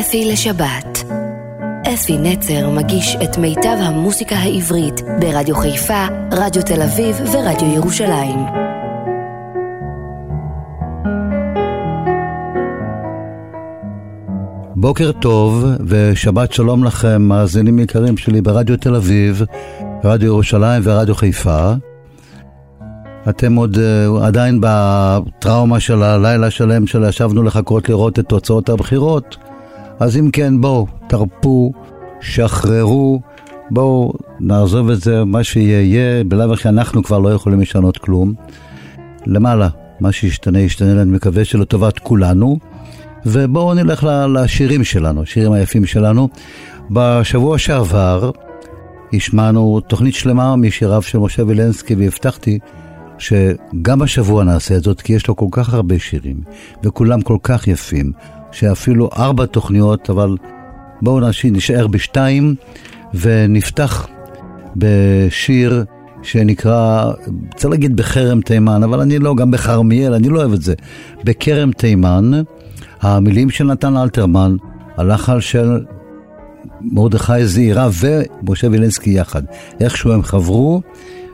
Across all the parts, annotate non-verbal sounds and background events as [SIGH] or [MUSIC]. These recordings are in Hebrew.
אפי לשבת. אפי נצר מגיש את מיטב המוסיקה העברית ברדיו חיפה, רדיו תל אביב ורדיו ירושלים. בוקר טוב ושבת שלום לכם, מאזינים יקרים שלי ברדיו תל אביב, רדיו ירושלים ורדיו חיפה. אתם עוד uh, עדיין בטראומה של הלילה שלם של ישבנו לחכות לראות את תוצאות הבחירות? אז אם כן, בואו, תרפו, שחררו, בואו נעזוב את זה, מה שיהיה יהיה, בלאו הכי אנחנו כבר לא יכולים לשנות כלום. למעלה, מה שישתנה ישתנה, אני מקווה שלטובת כולנו. ובואו נלך לשירים שלנו, השירים היפים שלנו. בשבוע שעבר השמענו תוכנית שלמה משיריו של משה וילנסקי והבטחתי שגם השבוע נעשה את זאת, כי יש לו כל כך הרבה שירים, וכולם כל כך יפים, שאפילו ארבע תוכניות, אבל בואו נשאר בשתיים, ונפתח בשיר שנקרא, צריך להגיד בכרם תימן, אבל אני לא, גם בכרמיאל, אני לא אוהב את זה. בכרם תימן, המילים של נתן אלתרמן, הלחל של מרדכי זעירה ומשה וילנסקי יחד. איכשהו הם חברו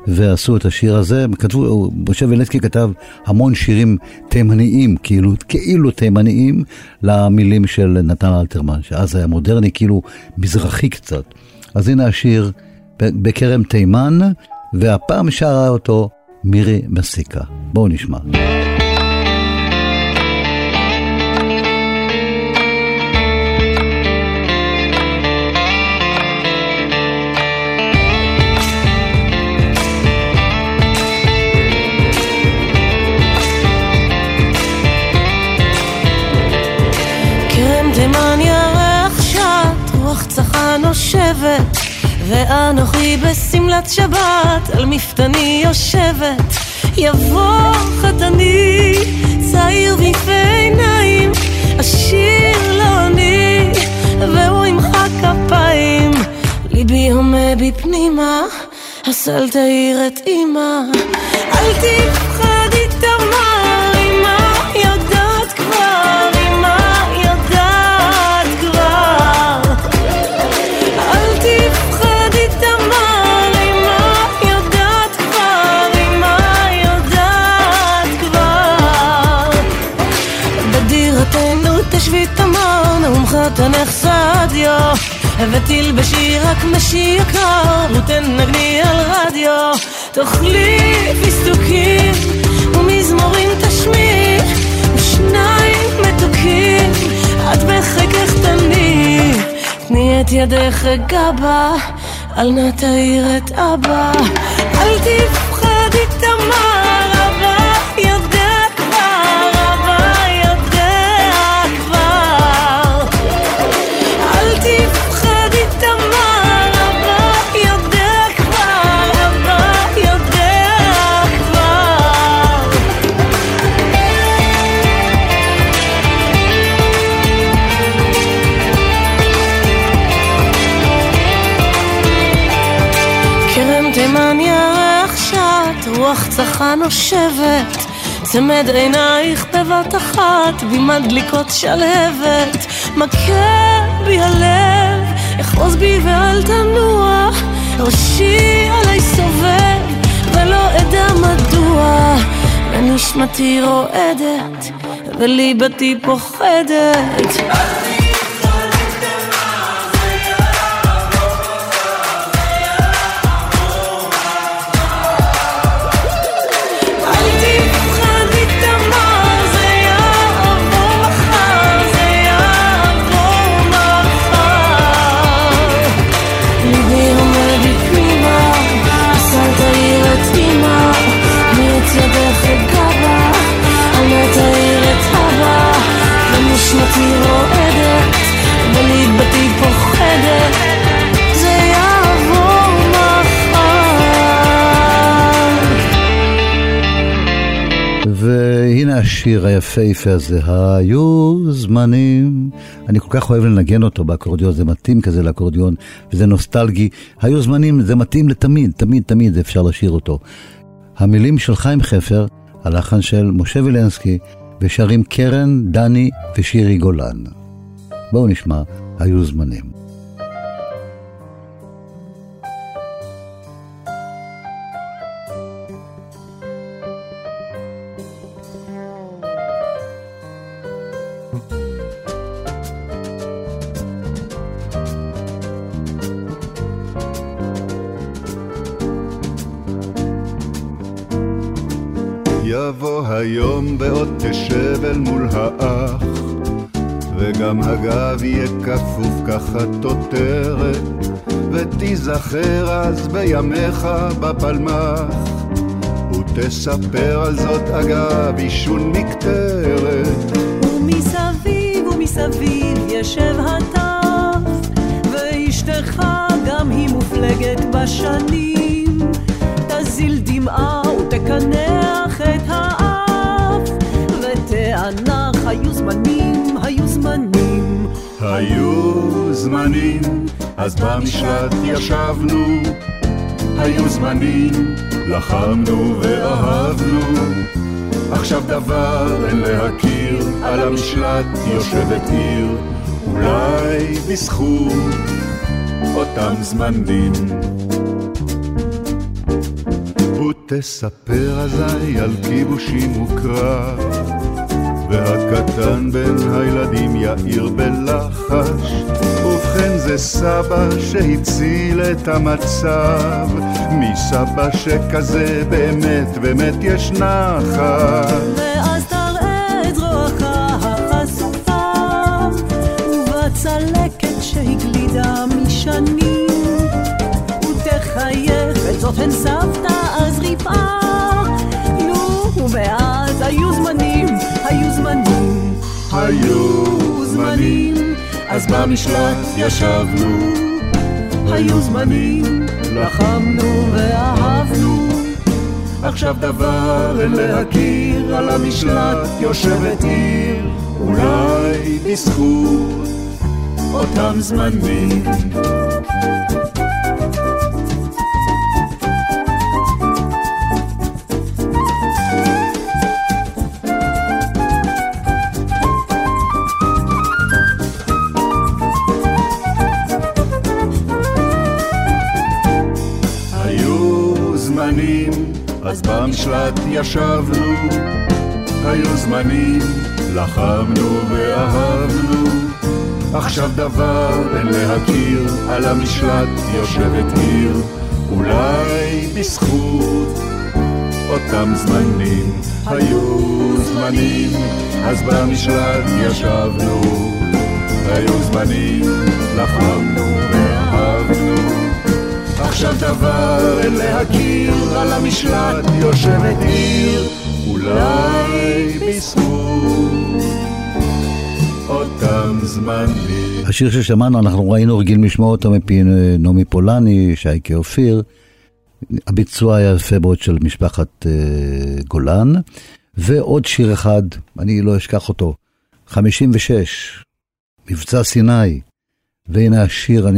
ועשו את השיר הזה. כתבו, משה וילנסקי כתב המון שירים תימניים, כאילו, כאילו תימניים, למילים של נתן אלתרמן, שאז היה מודרני, כאילו מזרחי קצת. אז הנה השיר בכרם תימן, והפעם שרה אותו מירי מסיקה. בואו נשמע. נושבת, ואנוכי בשמלת שבת על מפתני יושבת. יבוא חתני, צעיר ויפה עיניים, אשיר לעוני, והוא ימחא כפיים. ליבי הומה בי פנימה, הסל תאיר את אמא, אל תפחד חתנך סעדיו ותלבשי רק משי יקר ותנגני על רדיו. תאכלי פיסטוקים ומזמורים תשמיעי ושניים מתוקים. את בחיקך תני תני את ידך גבה אל נא תאיר את אבא. אל תפחד רוח צחה נושבת, צמד עינייך בבת אחת, בי דליקות שלהבת, מכה בי הלב, אחוז בי ואל תנוע, ראשי עלי סובב, ולא אדע מדוע, ונשמתי רועדת, וליבתי פוחדת. והנה השיר היפהפה הזה, היו זמנים, אני כל כך אוהב לנגן אותו באקורדיון, זה מתאים כזה לאקורדיון, וזה נוסטלגי. היו זמנים, זה מתאים לתמיד, תמיד, תמיד אפשר לשיר אותו. המילים של חיים חפר, הלחן של משה וילנסקי, ושרים קרן, דני ושירי גולן. בואו נשמע, היו זמנים. יבוא היום בעוד תשב אל מול האח וגם הגב יהיה כפוף כחטוטרת ותיזכר אז בימיך בפלמח. ותספר על זאת אגב עישון מקטרת. ומסביב ומסביב ישב הטף ואשתך גם היא מופלגת בשנים. תזיל דמעה ותקנח את האף ותענח היו זמנים, היו זמנים. היו זמנים, אז במשלט ישבנו. היו זמנים, לחמנו ואהבנו. עכשיו דבר אין להכיר, על המשלט יושבת עיר. אולי בזכות אותם זמנים. ותספר אזי על כיבושים וקרב והקטן בין הילדים יאיר בלחש. ובכן זה סבא שהציל את המצב. מסבא שכזה באמת באמת יש שהגלידה משנים ותחייך. את זאת הן סבתא אז ריפאה. נו ואז היו זמנים היו זמנים, אז במשלט ישבנו. היו זמנים, לחמנו ואהבנו. עכשיו דבר אין להכיר על המשלט יושבת עיר. אולי בזכות אותם זמנים אז במשלט ישבנו היו זמנים, לחמנו ואהבנו. עכשיו דבר אין להכיר, על המשלט יושבת עיר. אולי בזכות אותם זמנים היו זמנים, אז במשלט ישבנו. היו זמנים, לחמנו עכשיו דבר אין להכיר, על המשלט יושבת עיר אולי בזכות אותם זמנים. השיר ששמענו, אנחנו ראינו רגיל לשמוע אותו מפי נעמי פולני, שייקה אופיר. הביצוע היה יפה מאוד של משפחת uh, גולן. ועוד שיר אחד, אני לא אשכח אותו, 56, מבצע סיני. והנה השיר,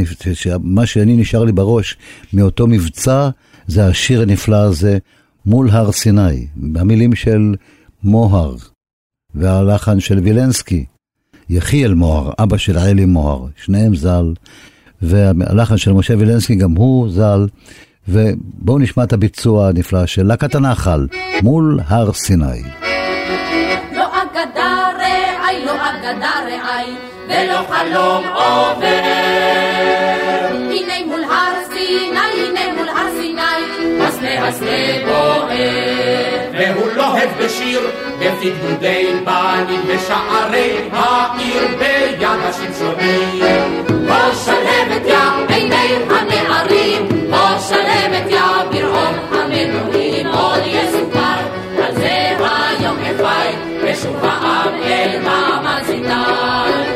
מה שאני נשאר לי בראש מאותו מבצע, זה השיר הנפלא הזה, מול הר סיני, במילים של מוהר, והלחן של וילנסקי, יחיאל מוהר, אבא של אלי מוהר, שניהם ז"ל, והלחן של משה וילנסקי גם הוא ז"ל, ובואו נשמע את הביצוע הנפלא של להקת הנחל, מול הר סיני. לא אגדה רעי, לא אגדה רעי, ולא חלום עובר. הנה מול הר סיני, הנה מול הר סיני, הסנה הסנה בוער. והוא לוהב בשיר, בפי גדודי בנים בשערי העיר ביד השמשונים. בוא שלהבת יא עיני הנערים, בוא שלהבת יא ברעום המנועים, עוד יסופר על זה היום אפי, ושוב העם אל מעמד סיני.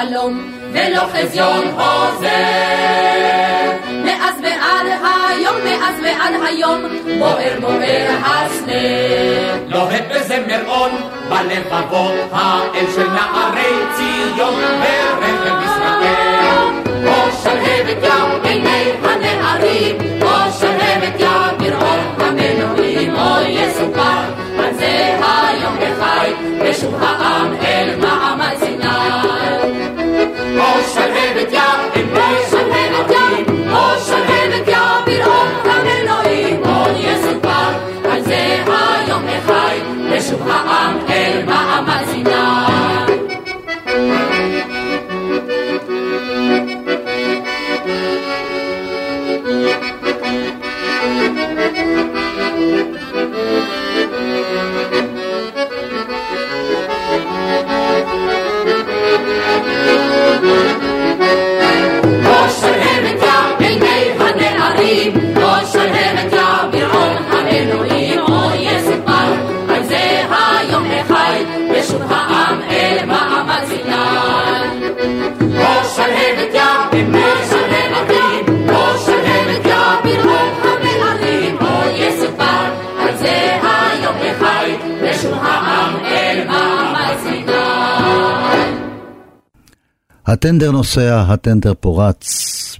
חלום, ולא חזיון חוזר. מאז ועד היום מאז ועד היום בוער בוער הסנה. לוהט בזמרון בלבבות האל של נערי ציון ברכב ישראל. או שלהבת ים עיני הנערים, או שלהבת ים ברעום המנועים, או יסופר על זה היום בחי, ושוב העם אל מעמד סיני. הטנדר נוסע, הטנדר פורץ,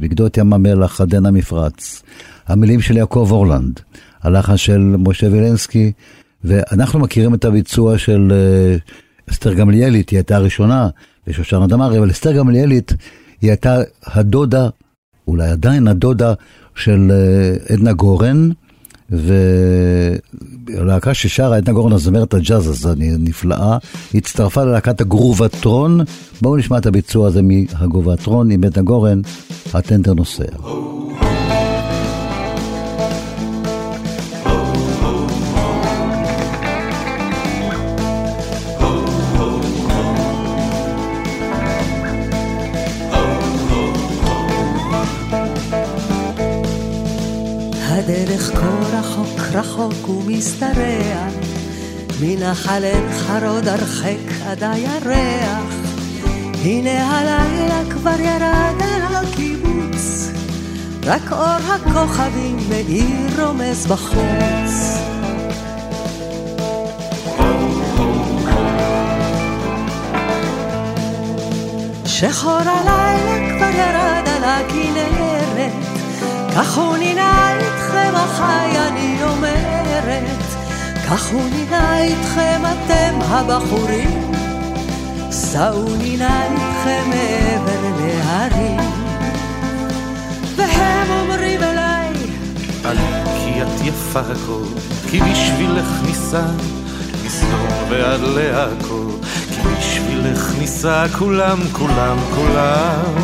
בגדות ים המלח, עדן המפרץ. המילים של יעקב אורלנד, הלחן של משה וילנסקי, ואנחנו מכירים את הביצוע של אה, אסתר גמליאלית, היא הייתה הראשונה, ושושנה דמארי, אבל אסתר גמליאלית היא הייתה הדודה, אולי עדיין הדודה של אה, עדנה גורן, ולהקה ששרה עדנה גורן הזמרת הג'אז הזו נפלאה, הצטרפה ללהקת הגרובטרון. בואו נשמע את הביצוע הזה מהגרובטרון עם עדנה גורן, הטנדר נוסע. הדרך כה רחוק רחוק ומשתרע, מנחל עין חרוד הרחק עד הירח. הנה הלילה כבר ירד על הקיבוץ, רק אור הכוכבים מאיר רומז בחוץ. שחור הלילה כבר ירד על הכנרת, כך הוא נינה איתכם אחי אני אומרת, כך הוא נינה איתכם אתם הבחורים, סעו נינה איתכם מעבר להרים. והם אומרים אליי, עלי כי את יפה הכל, כי בשבילך ניסה מסדום ועד לעכו, כי בשבילך ניסה כולם, כולם, כולם,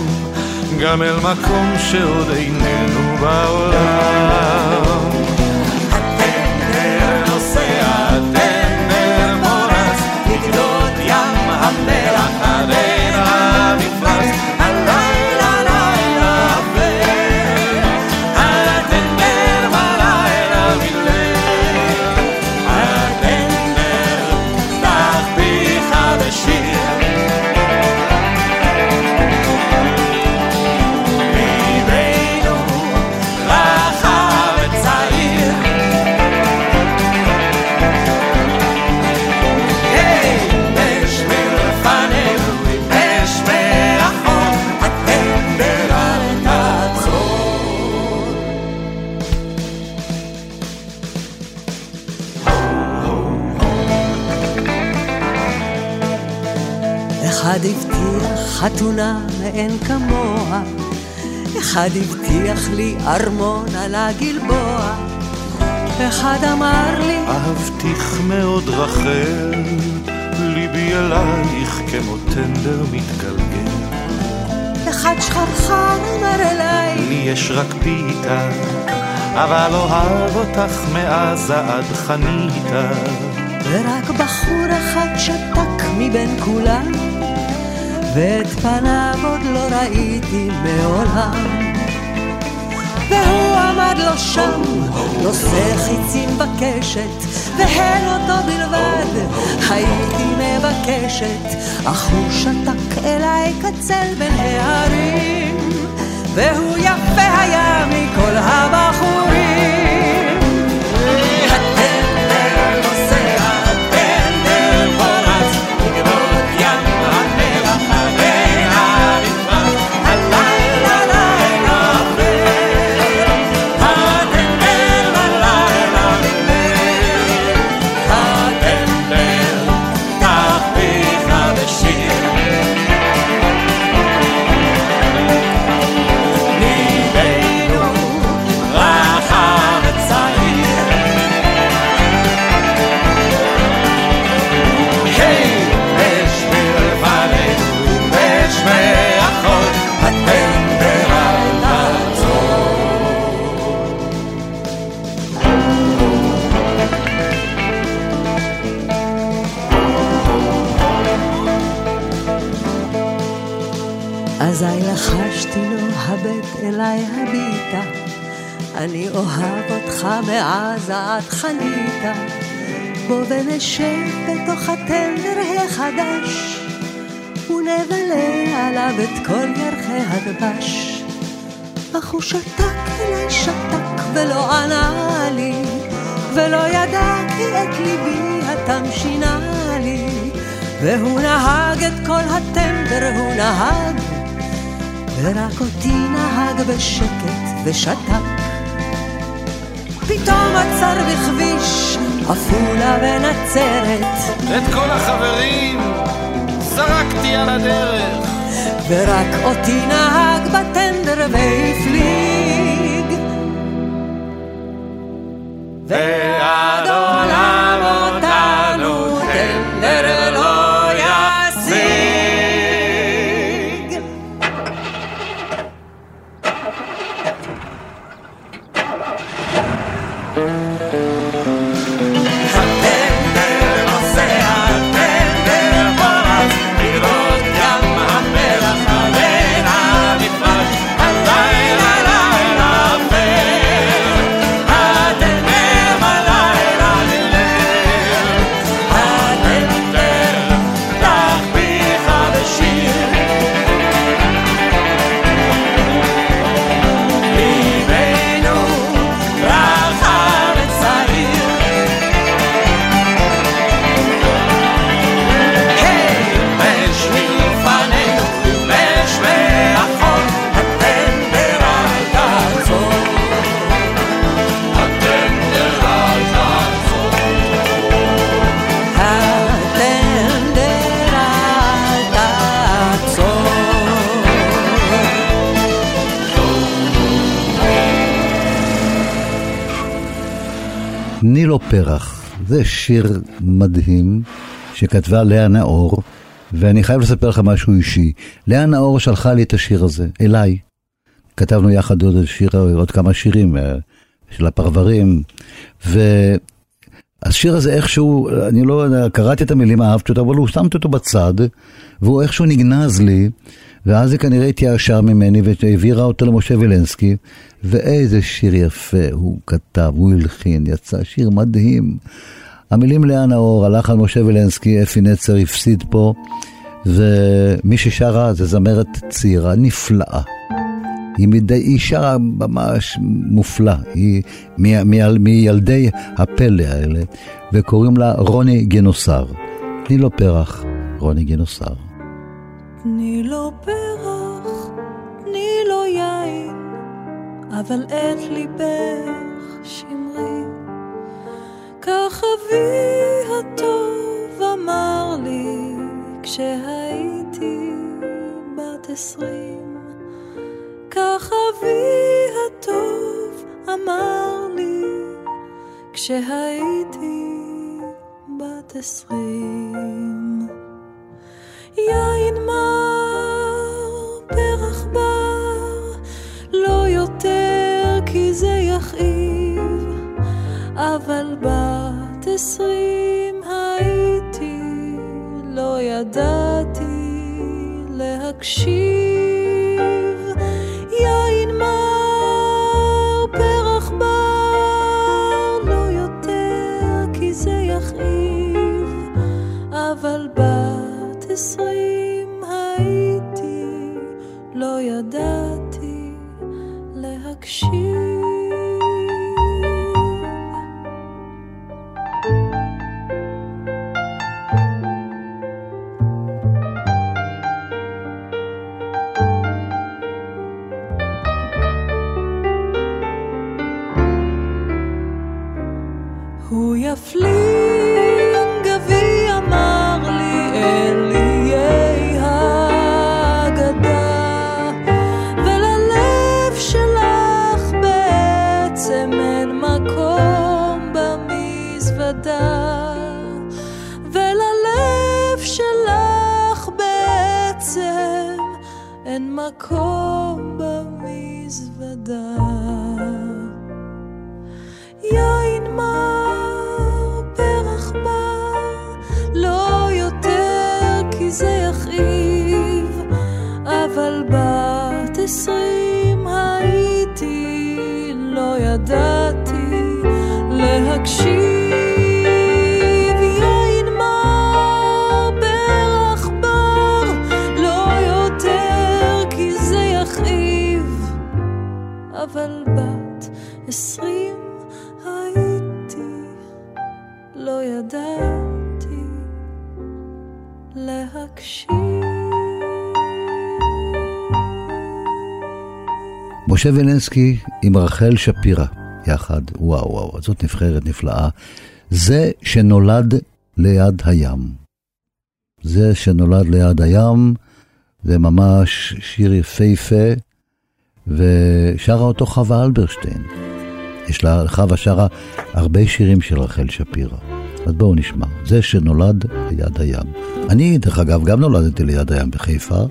גם אל מקום שעוד איננו בעולם. אחד הבטיח חתונה מאין כמוה, אחד הבטיח לי ארמון על הגלבוע, אחד אמר לי, אהבתיך מאוד רחל, ליבי אלייך כמו טנדר מתגלגל. אחד שחרחר אמר אליי, לי יש רק פיתה, אבל אוהב אותך מעזה עד חניתה. ורק בחור אחד שתק מבין כולם, ואת פניו עוד לא ראיתי מעולם. והוא עמד לו שם, נושא חיצים בקשת, והן אותו בלבד הייתי מבקשת, אך הוא שתק אליי קצל בין ההרים, והוא יפה חיה מכל הבחורים. לחשתי לו הבט אליי הביטה, אני אוהב אותך מאז עד חניתה. בוא ונשב בתוך הטנדר החדש, ונבלה עליו את כל ירחי הדבש. אך הוא שתק אליי שתק ולא ענה לי, ולא ידע כי את ליבי התם שינה לי. והוא נהג את כל הטנדר, הוא נהג, ורק אותי נהג בשקט ושתק. פתאום עצר בכביש, עפולה ונצרת, את כל החברים זרקתי על הדרך. ורק אותי נהג בטנדר והפליג. ועד עולם נילו פרח, זה שיר מדהים שכתבה לאה נאור, ואני חייב לספר לך משהו אישי. לאה נאור שלחה לי את השיר הזה, אליי. כתבנו יחד עוד שיר, עוד כמה שירים אה, של הפרברים, והשיר הזה איכשהו, אני לא קראתי את המילים, אהבתי אותו, אבל הוא שמתי אותו בצד, והוא איכשהו נגנז לי, ואז היא כנראה התייאשה ממני והעבירה אותו למשה וילנסקי, ואיזה שיר יפה הוא כתב, הוא הלחין, יצא שיר מדהים. המילים לאה נאור, הלך על משה וילנסקי, אפי נצר הפסיד פה, ומי ששרה זה זמרת צעירה נפלאה. היא, מדי, היא שרה ממש מופלא, היא מ, מ, מילדי הפלא האלה, וקוראים לה רוני גינוסר. תני לו פרח, רוני גינוסר. תני לו פרח, תני לו יין, אבל את ליבך שמרי. כך אבי הטוב אמר לי כשהייתי בת עשרים. כך אבי הטוב אמר לי כשהייתי בת עשרים. יין מר, אבל בת עשרים הייתי, לא ידעתי להקשיב. יין מר, פרח בר, לא יותר כי זה יכאיב, אבל בת עשרים הייתי, לא ידעתי ידעתי להקשיב. יין מר ברח בר לא יותר כי זה יכאיב. אבל בת עשרים הייתי לא ידעתי להקשיב. משה וילנסקי עם רחל שפירא יחד, וואו וואו, זאת נבחרת נפלאה. זה שנולד ליד הים. זה שנולד ליד הים, זה ממש שיר יפהפה, ושרה אותו חווה אלברשטיין. יש לה, חווה שרה הרבה שירים של רחל שפירא. אז בואו נשמע. זה שנולד ליד הים. אני, דרך אגב, גם נולדתי ליד הים בחיפה.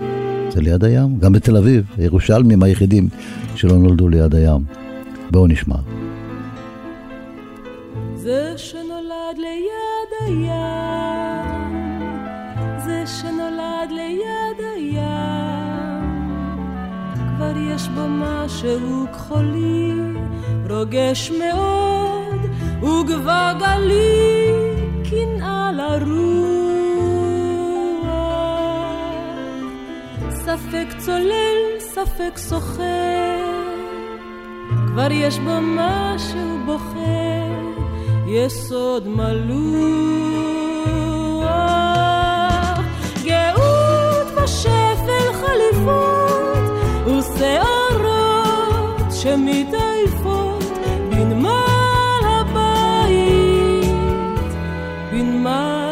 זה ליד הים, גם בתל אביב, הירושלמים היחידים שלא נולדו ליד הים. בואו נשמע. זה שנולד ליד הים, זה שנולד ליד הים, כבר יש בו משהו כחולי, רוגש מאוד, וכבר גלי, קנאה לרוח. ספק צולל, ספק סוחר, כבר יש בו משהו בוחר, יסוד מלוח. גאות ושפל חליפות, ושערות שמתעייפות בנמל הבית, בנמל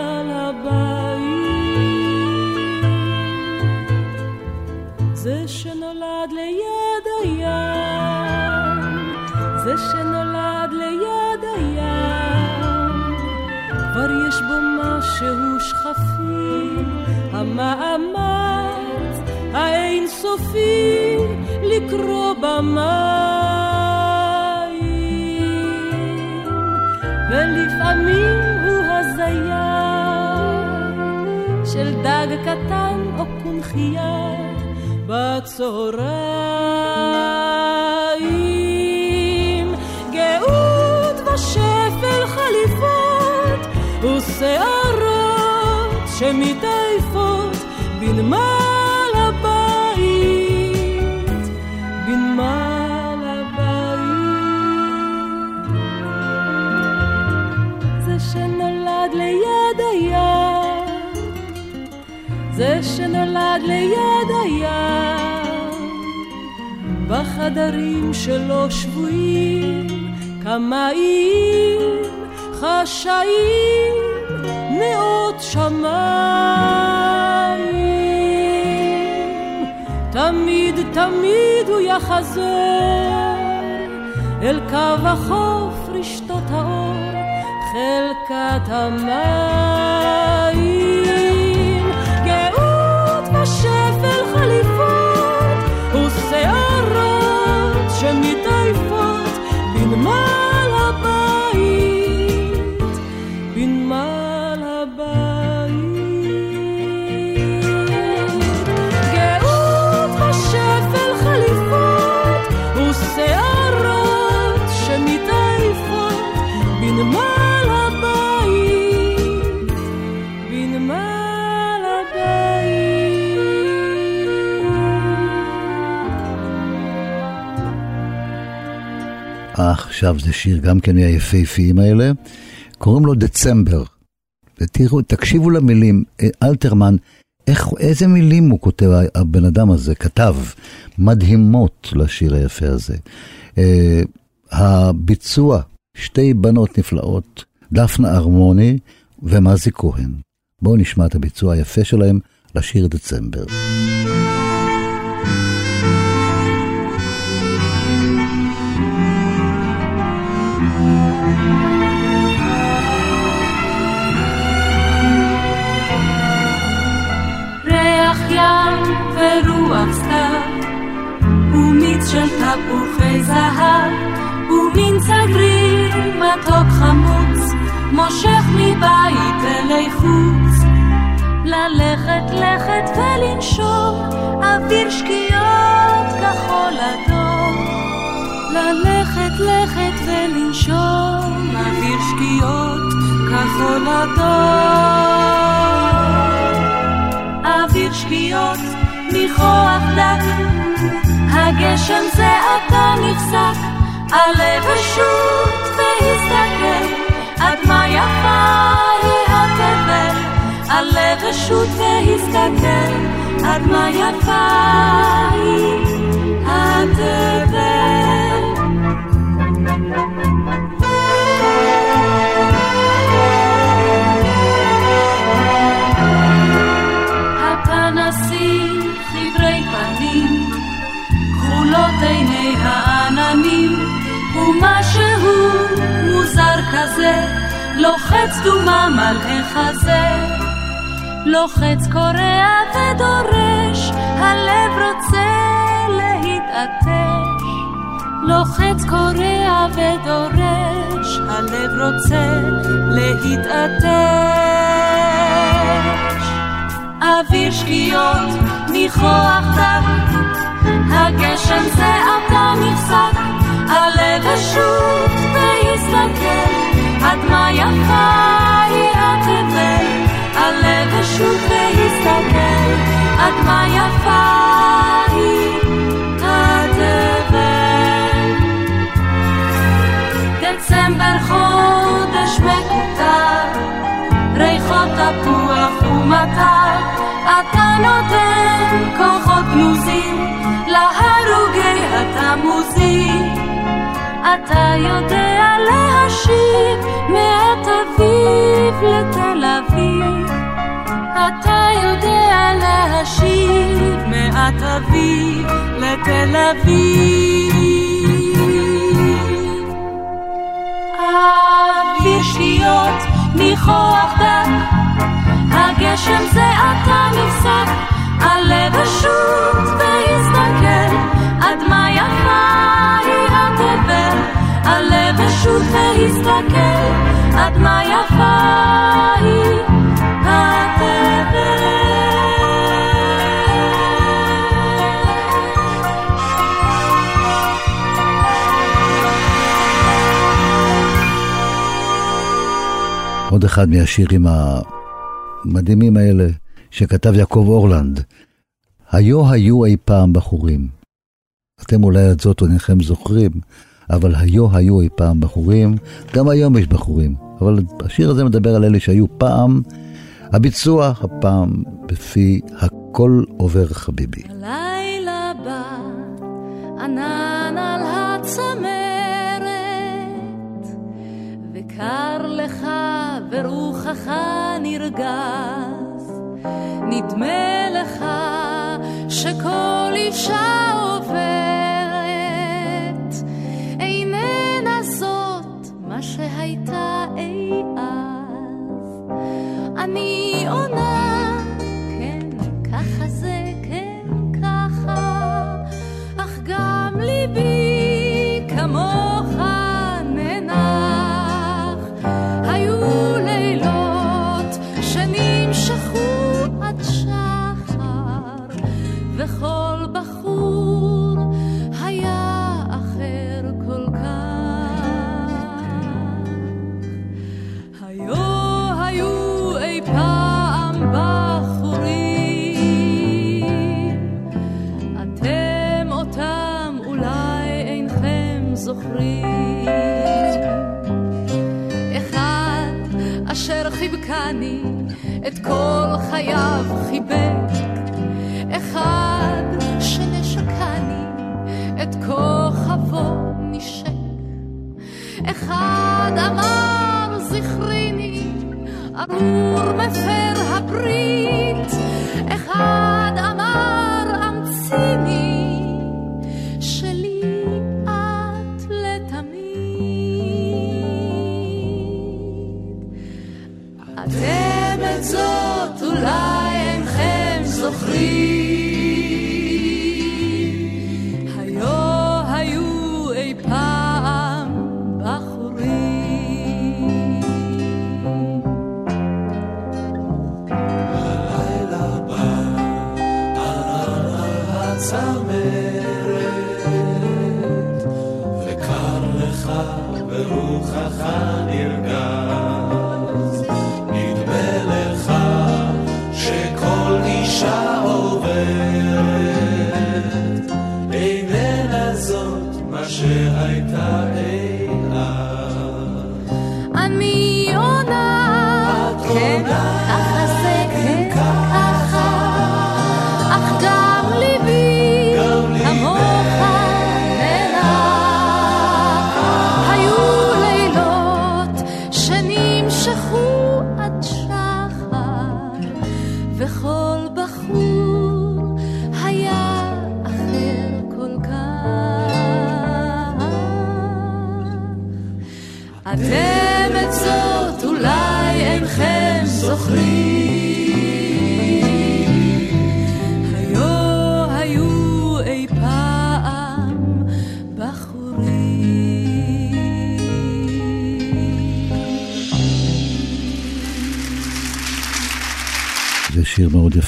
זה שנולד ליד הים, כבר יש בו משהו שכפי, המאמץ האינסופי לקרוא במים, ולפעמים הוא הזיה של דג קטן או קונכייה בצהריים. בנמל הבית, בנמל הבית. זה שנולד ליד הים, זה שנולד ליד הים, בחדרים שלו שבויים קמאים חשאים נאות שמיים תמיד הוא יחזור אל קו החוף רשתות האור חלקת המים עכשיו זה שיר גם כן מהיפהפיים האלה, קוראים לו דצמבר. ותראו, תקשיבו למילים, אה, אלתרמן, איך, איזה מילים הוא כותב, הבן אדם הזה, כתב, מדהימות לשיר היפה הזה. Uh, הביצוע, שתי בנות נפלאות, דפנה ארמוני ומזי כהן. בואו נשמע את הביצוע היפה שלהם לשיר דצמבר. ורוח סתיו, ומיץ של תפוחי זהב, ומין צגריר מתוק חמוץ, מושך מבית אלי חוץ. ללכת לכת ולנשום, אוויר שקיעות כחול אדום. ללכת לכת ולנשום, אוויר שקיעות כחול אדום. אוויר שקיעות ניחוח דק, הגשם זה עתה נפסק, עלה ושוט והסתכל, עד מה יפה היא התבל, עלה ושוט והסתכל, עד מה יפה היא התבל. עיני העננים, ומשהו מוזר כזה, לוחץ דומם על החזה. לוחץ קורע ודורש, הלב רוצה להתעטש. לוחץ קורע ודורש, הלב רוצה להתעטש. אוויר שקיעות, ניחוח דק, הגשם זה עתה נפסק, עלה ושוט והסתכל, עד מה יפה היא התבל, עלה ושוט והסתכל, עד מה יפה היא התבל. דצמבר חודש מקוטר, ריחות תפוח ומטר, אתה נותן כוחות גנוזים להרוגי התמוזים. אתה יודע להשיב מאת אביב לתל אביב. אתה יודע להשיב מאת אביב לתל אביב. הגשם זה עתה נפסק, עלה ושוט והסתכל, עד מה יפה היא התבל, עלה ושוט והסתכל, עד מה יפה היא התבל. עוד אחד מהשירים המדהימים האלה שכתב יעקב אורלנד. היו היו אי פעם בחורים. אתם אולי את זאת אינכם זוכרים, אבל היו היו אי פעם בחורים, גם היום יש בחורים. אבל השיר הזה מדבר על אלה שהיו פעם, הביצוע הפעם בפי הכל עובר חביבי. הלילה בא ענן על הצמרת, וקר לך ורוחך נרגז. נדמה לך שכל אישה עוברת, איננה זאת מה שהייתה אי אז. אני עונה,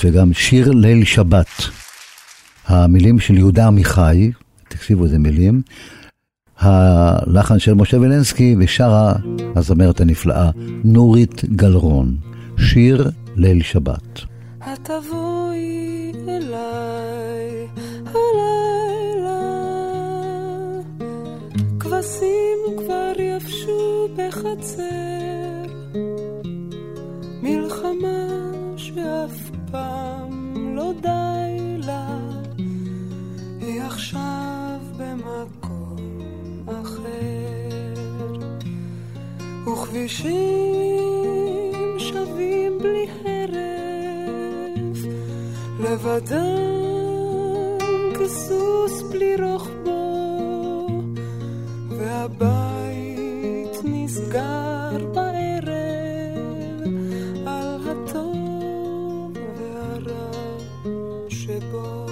שיר מאוד יפה, גם שיר ליל שבת. המילים של יהודה עמיחי, תקשיבו איזה מילים, הלחן של משה וילנסקי ושרה הזמרת הנפלאה נורית גלרון, שיר ליל שבת. התבואי אליי הלילה, כבשים כבר יבשו בחצר, וכבישים שווים בלי הרף, לבדם כסוס בלי רוחבו, והבית נסגר בערב על הטוב והרע שבו.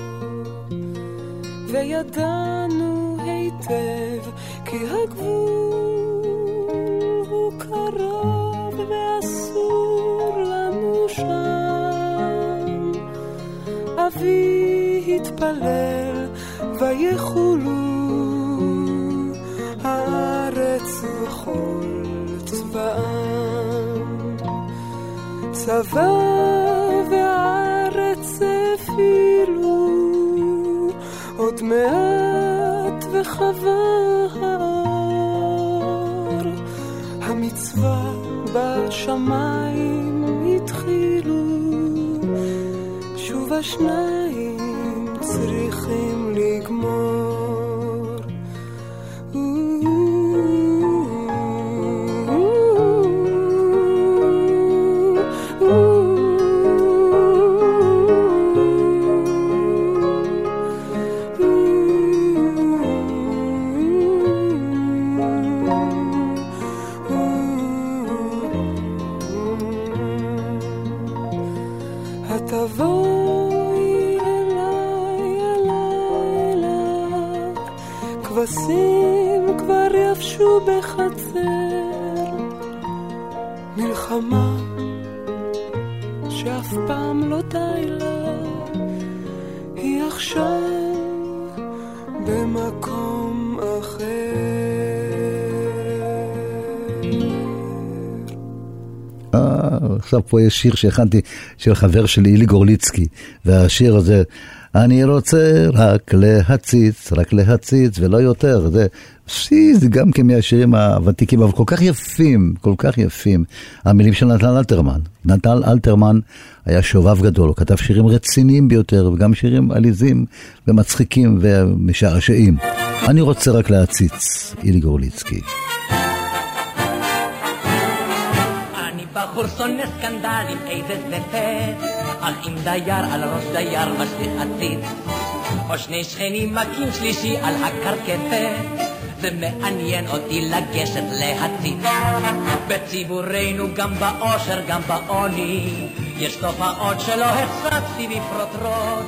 וידענו היטב כי הגבול קרוב ואסור לנו שם. אבי התפלל ויחולו הארץ וכל צבאם. צבא והארץ הפעילו עוד מעט וחווה בשמיים התחילו, שוב השניים צריכים לגמור. מלחמה שאף פעם לא די לה, היא עכשיו במקום אחר. עכשיו פה יש שיר שהכנתי של חבר שלי, אילי גורליצקי, והשיר הזה, אני רוצה רק להציץ, רק להציץ ולא יותר. זה, שי, זה גם כן מהשירים הוותיקים, אבל כל כך יפים, כל כך יפים. המילים של נתן אלתרמן. נתן אלתרמן היה שובב גדול, הוא כתב שירים רציניים ביותר, וגם שירים עליזים ומצחיקים ומשעשעים. אני רוצה רק להציץ, אילי גורליצקי. בחור שונא סקנדלים, איזה זפת, אך אם דייר על ראש דייר משליך עתיד, או שני שכנים מכים שלישי על הקרקפת, זה מעניין אותי לגשת להציץ. בציבורנו גם באושר גם בעוני, יש תופעות שלא החשפתי בפרוטרוט.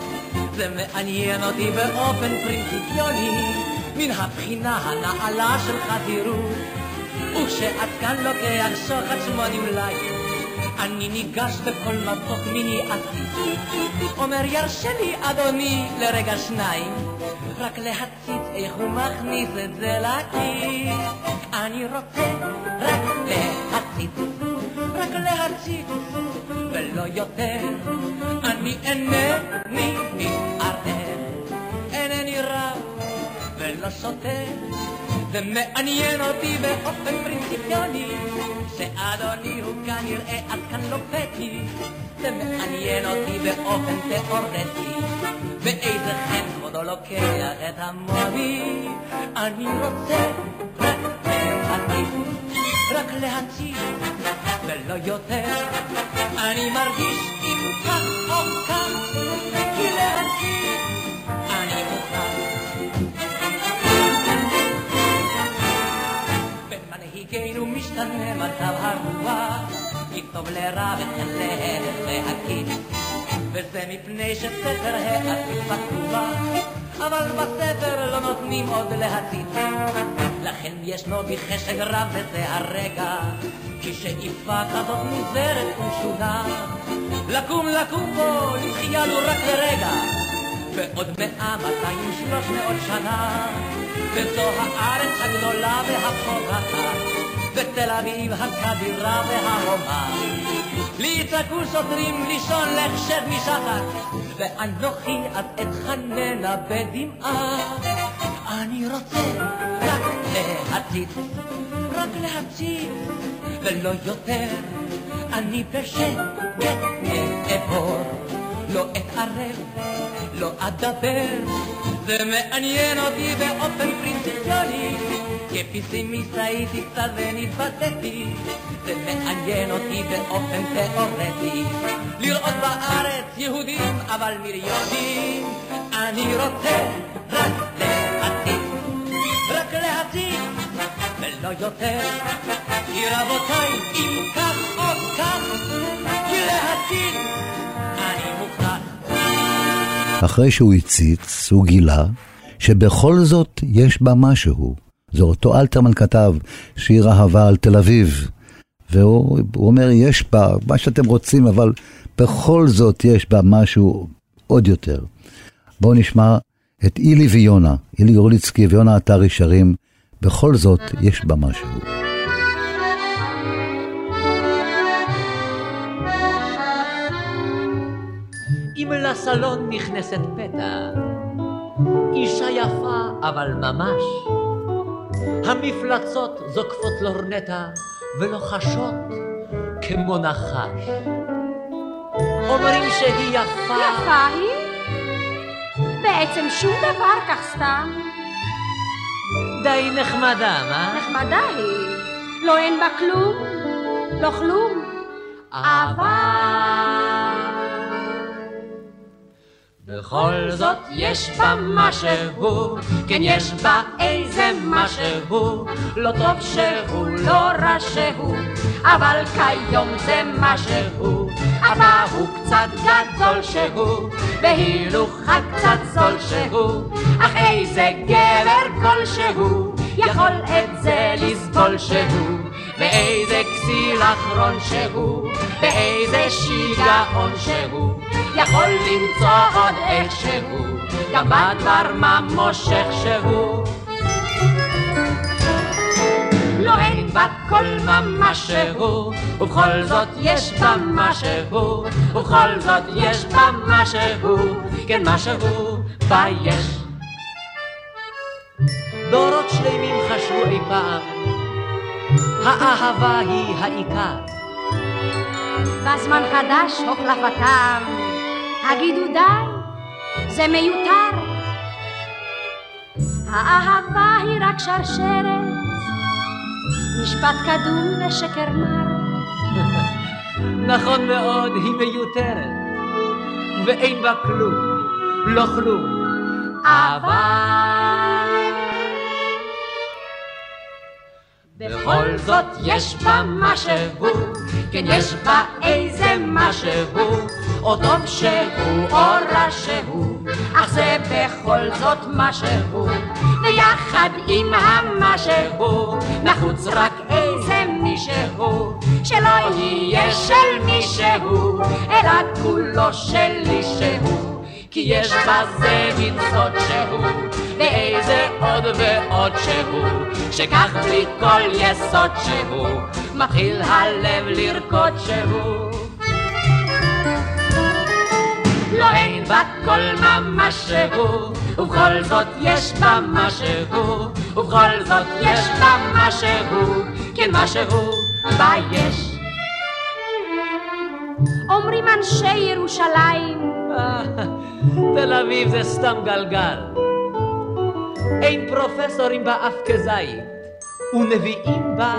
זה מעניין אותי באופן פרינציפיוני, מן הבחינה הנעלה של חזירות. וכשעד כאן לוקח שוחד שמונים לי, אני ניגש בכל מבוק מיני עתיד, אומר ירשה לי אדוני לרגע שניים, רק להציץ איך הוא מכניס את זה לכיס. אני רוצה רק להציץ, רק להציץ, ולא יותר. אני אינני מתערער, אינני רב ולא שוטר. זה מעניין אותי באופן פרינציפיוני, שאדוני הוא כנראה עד כאן לא פטי. זה מעניין אותי באופן תיאורטי, באיזה חן כבודו לוקח את המוני. אני רוצה רק להציג, רק להציג, ולא יותר. אני מרגיש אם כך, משתנה מצב הרוח, מטוב לרע וכן להלך להקיץ. וזה מפני שספר העתיד פתוח, אבל בספר לא נותנים עוד להציץ. לכן ישנו בי חשק רב וזה הרגע, כי שאיפה כזאת מוזרת ומשונה. לקום לקום פה, לתחייה לו רק לרגע, ועוד מאה, מאתיים, שלוש מאות שנה. וזו הארץ הגדולה והפורחת, ותל אביב הכבירה וההומה. לי יצעקו שוטרים לישון לך שב משחת, ואנוכי אז אתחננה בדמעה. אני רוצה רק להציץ, רק להציץ, ולא יותר. אני בשקט אעבור, לא אתערב, לא אדבר. זה מעניין אותי באופן פרינציפיוני, כפסימיסט הייתי קצת ונתבטאתי. זה מעניין אותי באופן תיאורטי, לראות בארץ יהודים אבל מיליונים. אני רוצה רק להציג, רק להציג, ולא יותר. כי רבותיי, אם כך או כך, כי להציג אני מוכן. אחרי שהוא הציץ, הוא גילה שבכל זאת יש בה משהו. זה אותו אלתרמן כתב שיר אהבה על תל אביב. והוא אומר, יש בה מה שאתם רוצים, אבל בכל זאת יש בה משהו עוד יותר. בואו נשמע את אילי ויונה, אילי יורליצקי ויונה עטרי שרים, בכל זאת יש בה משהו. אם לסלון נכנסת פתע, אישה יפה אבל ממש, המפלצות זוקפות לורנטה ולוחשות כמו נחש. אומרים שהיא יפה. יפה היא? בעצם שום דבר כך סתם. די נחמדה, מה? נחמדה היא. לא אין בה כלום, לא כלום. אבל... בכל זאת יש בה משהו, כן יש בה איזה משהו, לא טוב שהוא, לא רע שהוא, אבל כיום זה משהו, אבא הוא קצת גדול שהוא, בהילוכה קצת זול שהוא, אך איזה גבר כלשהו, יכול את זה לסבול שהוא. באיזה כסיל אחרון שהוא, באיזה שיגעון שהוא, יכול למצוא עוד איכשהו, גם בדבר מה מושך שהוא. לא אין בה כל שהוא, ובכל זאת יש בה משהו, ובכל זאת יש בה משהו, כן משהו בה יש. דורות שלמים חשבו אי פעם, האהבה היא העיקר. בזמן חדש הוחלפתם, הגידו די, זה מיותר. האהבה היא רק שרשרת, משפט קדום ושקר מר. [LAUGHS] נכון מאוד, היא מיותרת, ואין בה כלום, לא כלום, אבל... בכל זאת יש בה משהו, כן יש בה איזה משהו, או טוב שהוא או רע שהוא, אך זה בכל זאת משהו, ויחד עם המשהו, נחוץ רק איזה מישהו, שלא יהיה של מישהו, אלא כולו שלי שהוא. כי יש בזה מין סוד שהוא, ואיזה עוד ועוד שהוא, שכך בלי כל יסוד שהוא, מתחיל הלב לרקוד שהוא. לא אין בה כל ממש שהוא, ובכל זאת יש בה משהו, ובכל זאת יש בה משהו, כן משהו בה יש. אומרים אנשי ירושלים, תל אביב זה סתם גלגל. אין פרופסורים בה אף כזית, ונביאים בה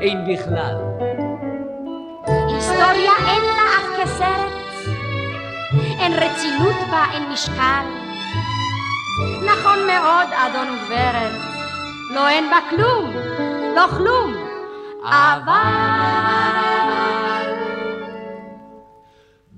אין בכלל. היסטוריה אין לה אף כסרט, אין רצינות בה, אין משקל. נכון מאוד, אדון וגברת, לא אין בה כלום, לא כלום, אבל...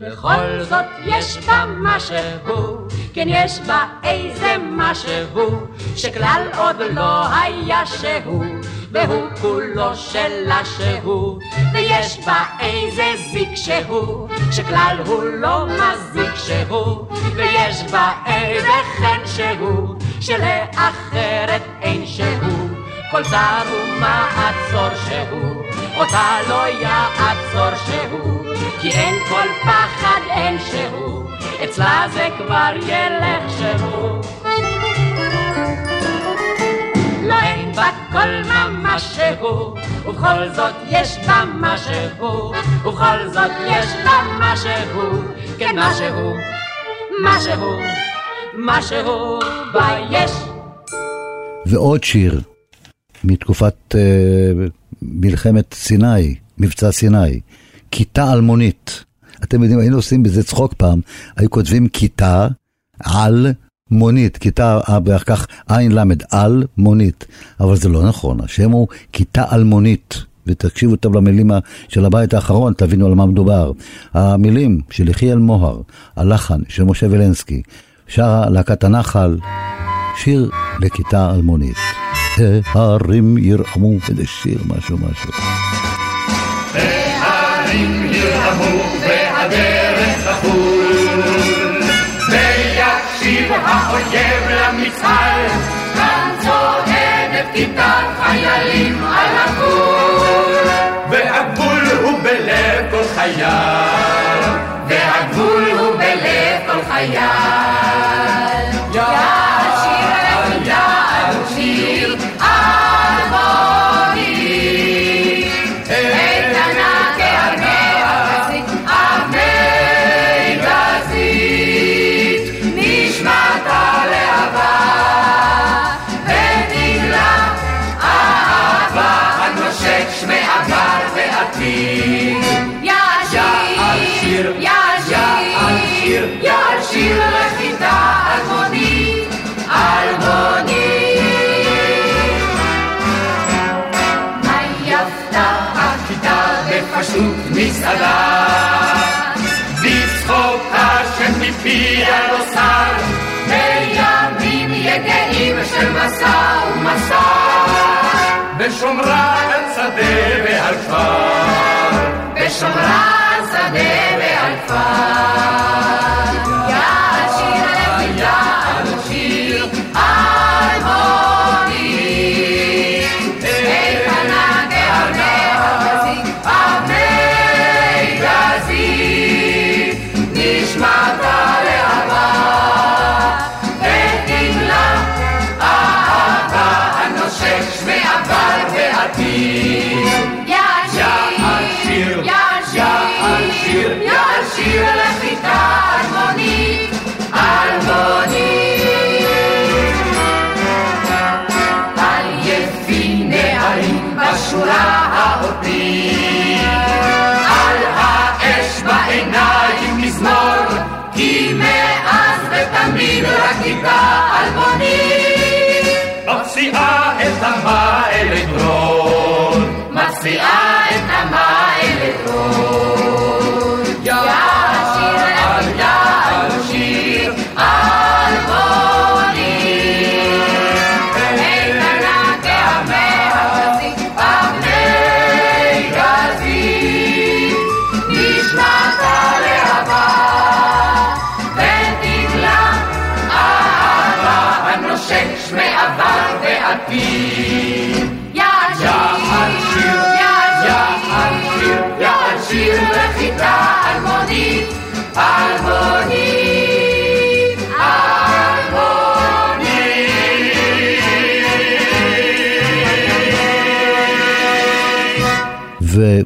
בכל זאת יש בה משהו, כן יש בה איזה משהו, שכלל עוד לא היה שהוא, והוא כולו שלה שהוא, ויש בה איזה זיק שהוא, שכלל הוא לא מזיק שהוא, ויש בה איזה חן שהוא, שלאחרת אין שהוא, כל צר ומעצור שהוא, אותה לא יעצור שהוא. כי אין כל פחד, אין שהוא, אצלה זה כבר ילך שהוא. לא אין בה כל ממש שהוא, ובכל זאת יש בה משהו, ובכל זאת יש בה משהו, כן משהו, משהו, משהו בה יש. ועוד שיר מתקופת uh, מלחמת סיני, מבצע סיני. כיתה אלמונית. אתם יודעים, היינו עושים בזה צחוק פעם, היו כותבים כיתה על מונית, כיתה, ואחר כך עין למד, על מונית. אבל זה לא נכון, השם הוא כיתה אלמונית. ותקשיבו טוב למילים של הבית האחרון, תבינו על מה מדובר. המילים של יחיאל מוהר, הלחן של משה ולנסקי, שרה להקת הנחל, שיר לכיתה אלמונית. ההרים ירעמו, איזה שיר, משהו משהו. הערים ירעמו והדרך תחול. ויקשיב האויב למצהל כאן צועדת כיתת חיילים על הגבול והגבול הוא בלב כל חייל והגבול הוא בלב כל חייל של מסע ומסע, בשומרה על שדה ועל כפר, בשומרה על שדה ועל כפר. ותמיד רק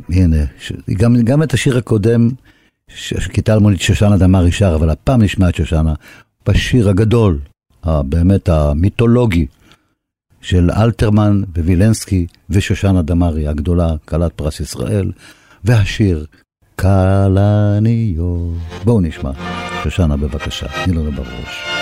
והנה, גם, גם את השיר הקודם, שכיתה אלמונית שושנה דמארי שר, אבל הפעם נשמע את שושנה בשיר הגדול, באמת המיתולוגי, של אלתרמן ווילנסקי ושושנה דמארי הגדולה, כלת פרס ישראל, והשיר כלניו. בואו נשמע. שושנה בבקשה, תני לנו בראש.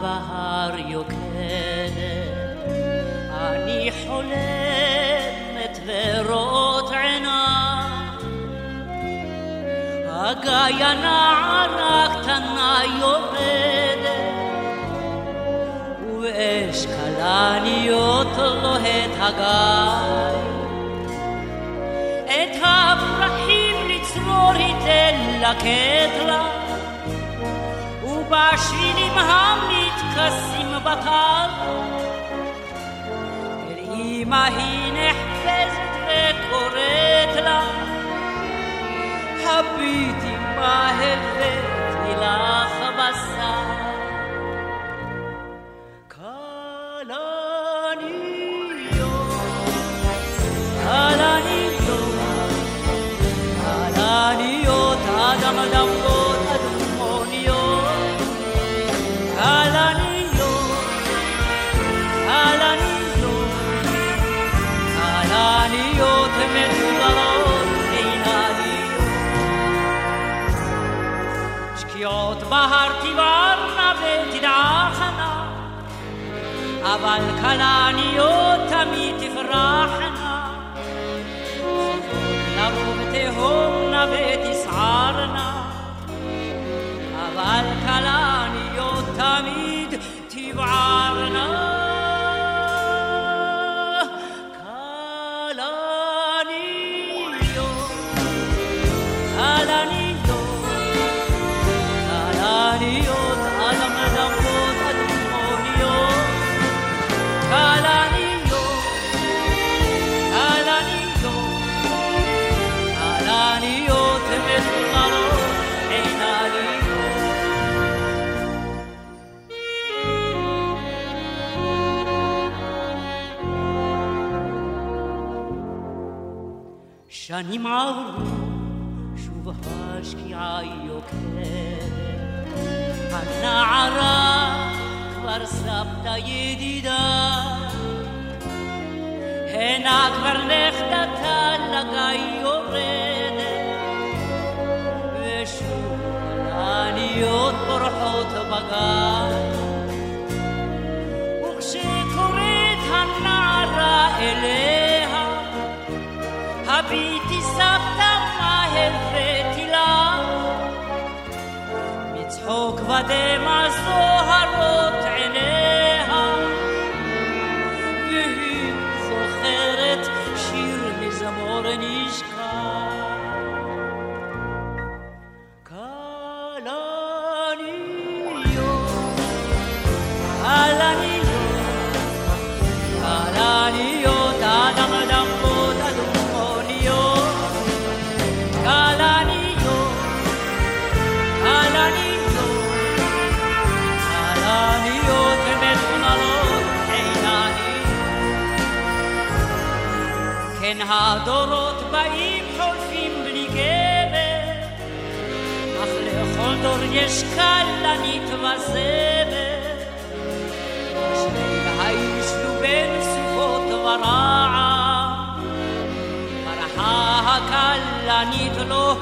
בהר יוקדת, אני חולמת ורואות עיניי. הגיא נערה קטנה יורדת, ובאש כלניות לוהט הגיא. את הפרחים לצרור היא תלקט לה, ובשבילים המתכסים בטל, אל אמא היא נחפזת וקוראת לה, הביטי מה הבאתי לך בשר. אבל כלניות תמיד תפרחנה. נבוא ותהומנה ותסערנה, שנים עברו, שוב השקיעה יוקדת. הנערה כבר סבתא ידידה, הנה כבר נכדתה לגיא יורדת, ושוב כלניות בורחות בגן. וכשקוראת הנערה אליה, מצחוק ודמע זוהרות עיניה, הדורות באים חולפים בלי גבר, אך לכל דור יש כלנית וזמר. שני הישלו בין סוכות ורעם, ברחה הכלנית לו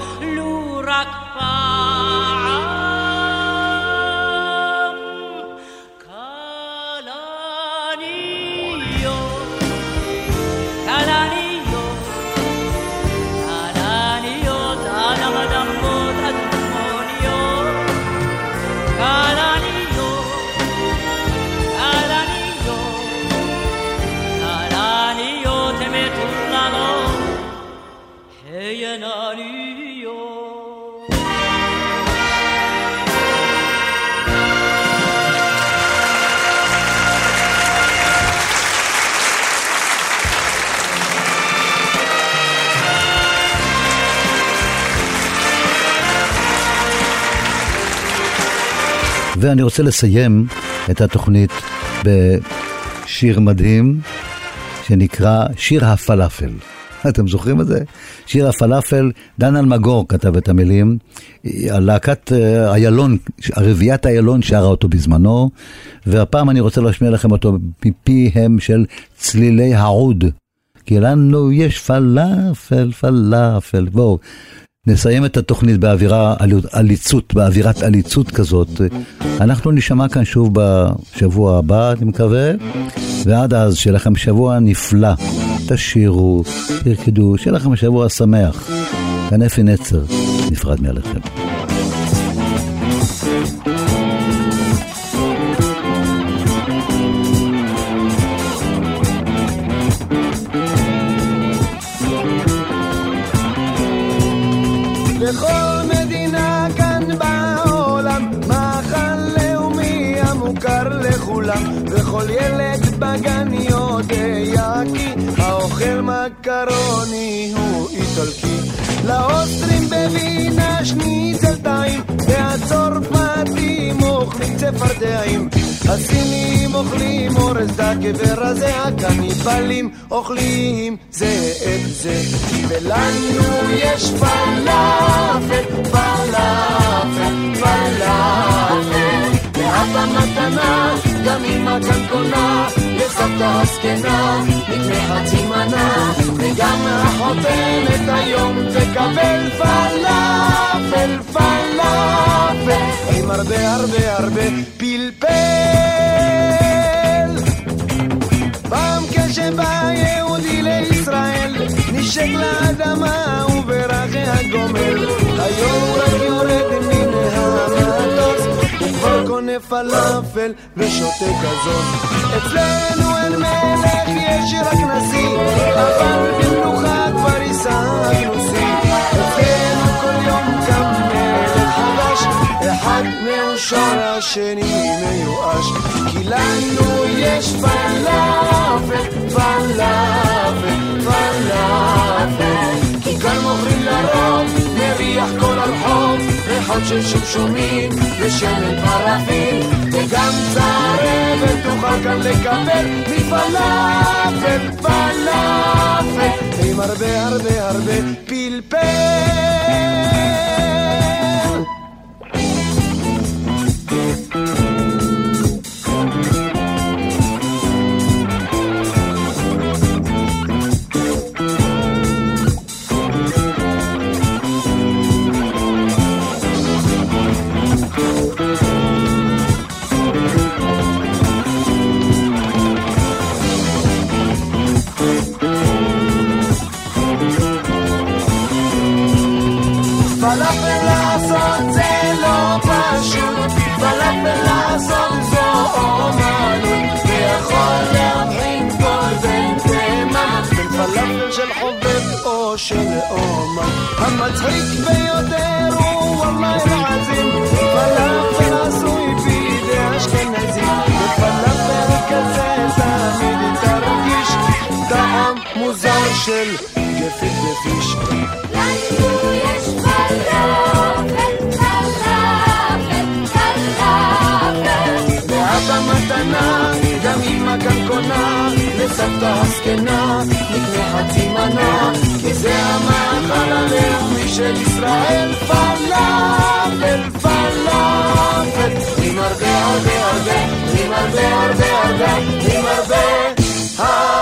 ואני רוצה לסיים את התוכנית בשיר מדהים שנקרא שיר הפלאפל. [LAUGHS] אתם זוכרים את זה? שיר הפלאפל, דן אלמגור כתב את המילים, להקת אה, איילון, רביעיית איילון שרה אותו בזמנו, והפעם אני רוצה להשמיע לכם אותו מפיהם של צלילי העוד. כי לנו יש פלאפל, פלאפל, בואו. נסיים את התוכנית באווירה עליצות, באווירת עליצות כזאת. אנחנו נשמע כאן שוב בשבוע הבא, אני מקווה, ועד אז שיהיה לכם שבוע נפלא. תשירו, תרקדו, שיהיה לכם שבוע שמח. כאן אפי נצר, נפרד מעליכם. אוכלים צפרדעים. הסינים אוכלים אורז דקה ורזה, הקניבלים אוכלים זה את זה. ולנו יש פלאפל, פלאפל, פלאפל. לאבא מתנה, גם אמא כאן קונה, לסבתא הזקנה, נקנה חצי מנה, וגם החותמת היום תקבל פלאפל, פלאפל, עם הרבה הרבה הרבה פלפל. פעם כשבא יהודי לישראל, נשק לאדמה וברחי הגומל, היום רק יורד מן המטוס. קונה פלאפל ושותה כזאת. אצלנו אין מלך, יש רק נשיא, אבל במנוחה כבר השגנו שיא. אצלנו כל יום קם מלך חדש, אחד מאושר, השני מיואש. כי לנו יש פלאפל, פלאפל, פלאפל. כי כאן מוכרים לרוב, מריח כל הרחוב, ריחות של שומשומים ושמן פרפים, וגם צרבת תוכל כאן לקבל מפלאפל, פלאפל, עם הרבה הרבה הרבה פלפל. של אומן. המצחיק ביותר הוא וואלה אל-עזים, פלאפל עשוי בידי אשכנזים, ופלאפל כזה תמיד תרגיש טעם מוזר של גפית ופיש. לנו יש פלאפל, פלאפל, פלאפל. ואבא מתנה, גם אמא כאן קונה, לסבתא הזקנה, נקנה חצי מנה, כי זה המאכל הלאומי של ישראל, פלאפל, פלאפל, עם הרבה הרבה הרבה, עם הרבה הרבה הרבה, עם הרבה הרבה.